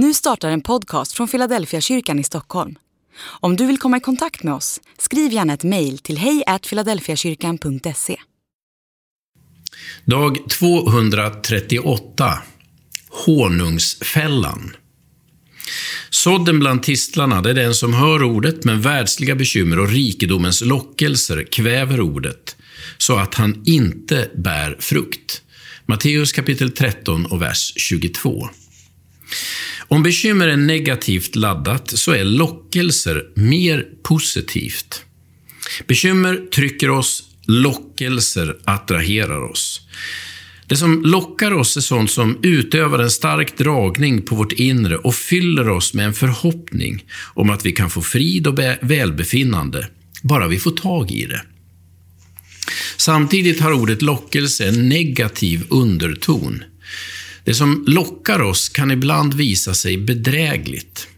Nu startar en podcast från Philadelphia kyrkan i Stockholm. Om du vill komma i kontakt med oss, skriv gärna ett mejl till hejfiladelfiakyrkan.se. Dag 238 Honungsfällan Sådden bland tistlarna det är den som hör ordet, men världsliga bekymmer och rikedomens lockelser kväver ordet, så att han inte bär frukt. Matteus kapitel 13 och vers 22. Om bekymmer är negativt laddat så är lockelser mer positivt. Bekymmer trycker oss, lockelser attraherar oss. Det som lockar oss är sånt som utövar en stark dragning på vårt inre och fyller oss med en förhoppning om att vi kan få frid och välbefinnande, bara vi får tag i det. Samtidigt har ordet lockelse en negativ underton. Det som lockar oss kan ibland visa sig bedrägligt.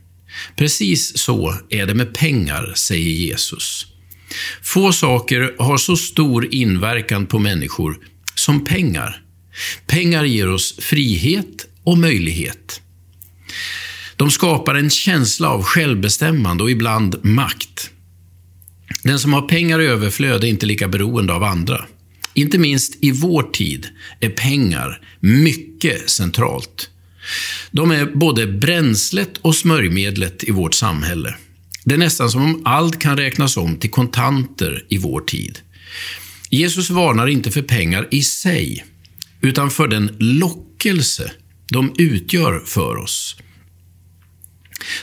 Precis så är det med pengar, säger Jesus. Få saker har så stor inverkan på människor som pengar. Pengar ger oss frihet och möjlighet. De skapar en känsla av självbestämmande och ibland makt. Den som har pengar i överflöd är inte lika beroende av andra. Inte minst i vår tid är pengar mycket centralt. De är både bränslet och smörjmedlet i vårt samhälle. Det är nästan som om allt kan räknas om till kontanter i vår tid. Jesus varnar inte för pengar i sig, utan för den lockelse de utgör för oss.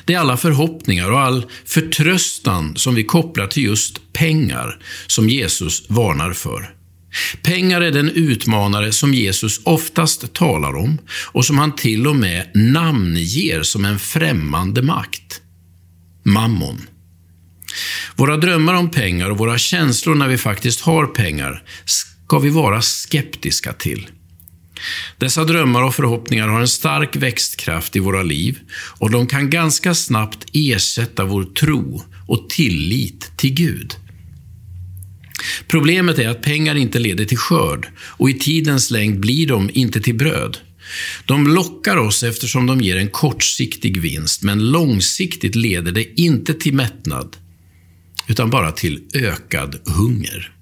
Det är alla förhoppningar och all förtröstan som vi kopplar till just pengar som Jesus varnar för. Pengar är den utmanare som Jesus oftast talar om och som han till och med namnger som en främmande makt. Mammon. Våra drömmar om pengar och våra känslor när vi faktiskt har pengar ska vi vara skeptiska till. Dessa drömmar och förhoppningar har en stark växtkraft i våra liv och de kan ganska snabbt ersätta vår tro och tillit till Gud. Problemet är att pengar inte leder till skörd och i tidens längd blir de inte till bröd. De lockar oss eftersom de ger en kortsiktig vinst, men långsiktigt leder det inte till mättnad, utan bara till ökad hunger.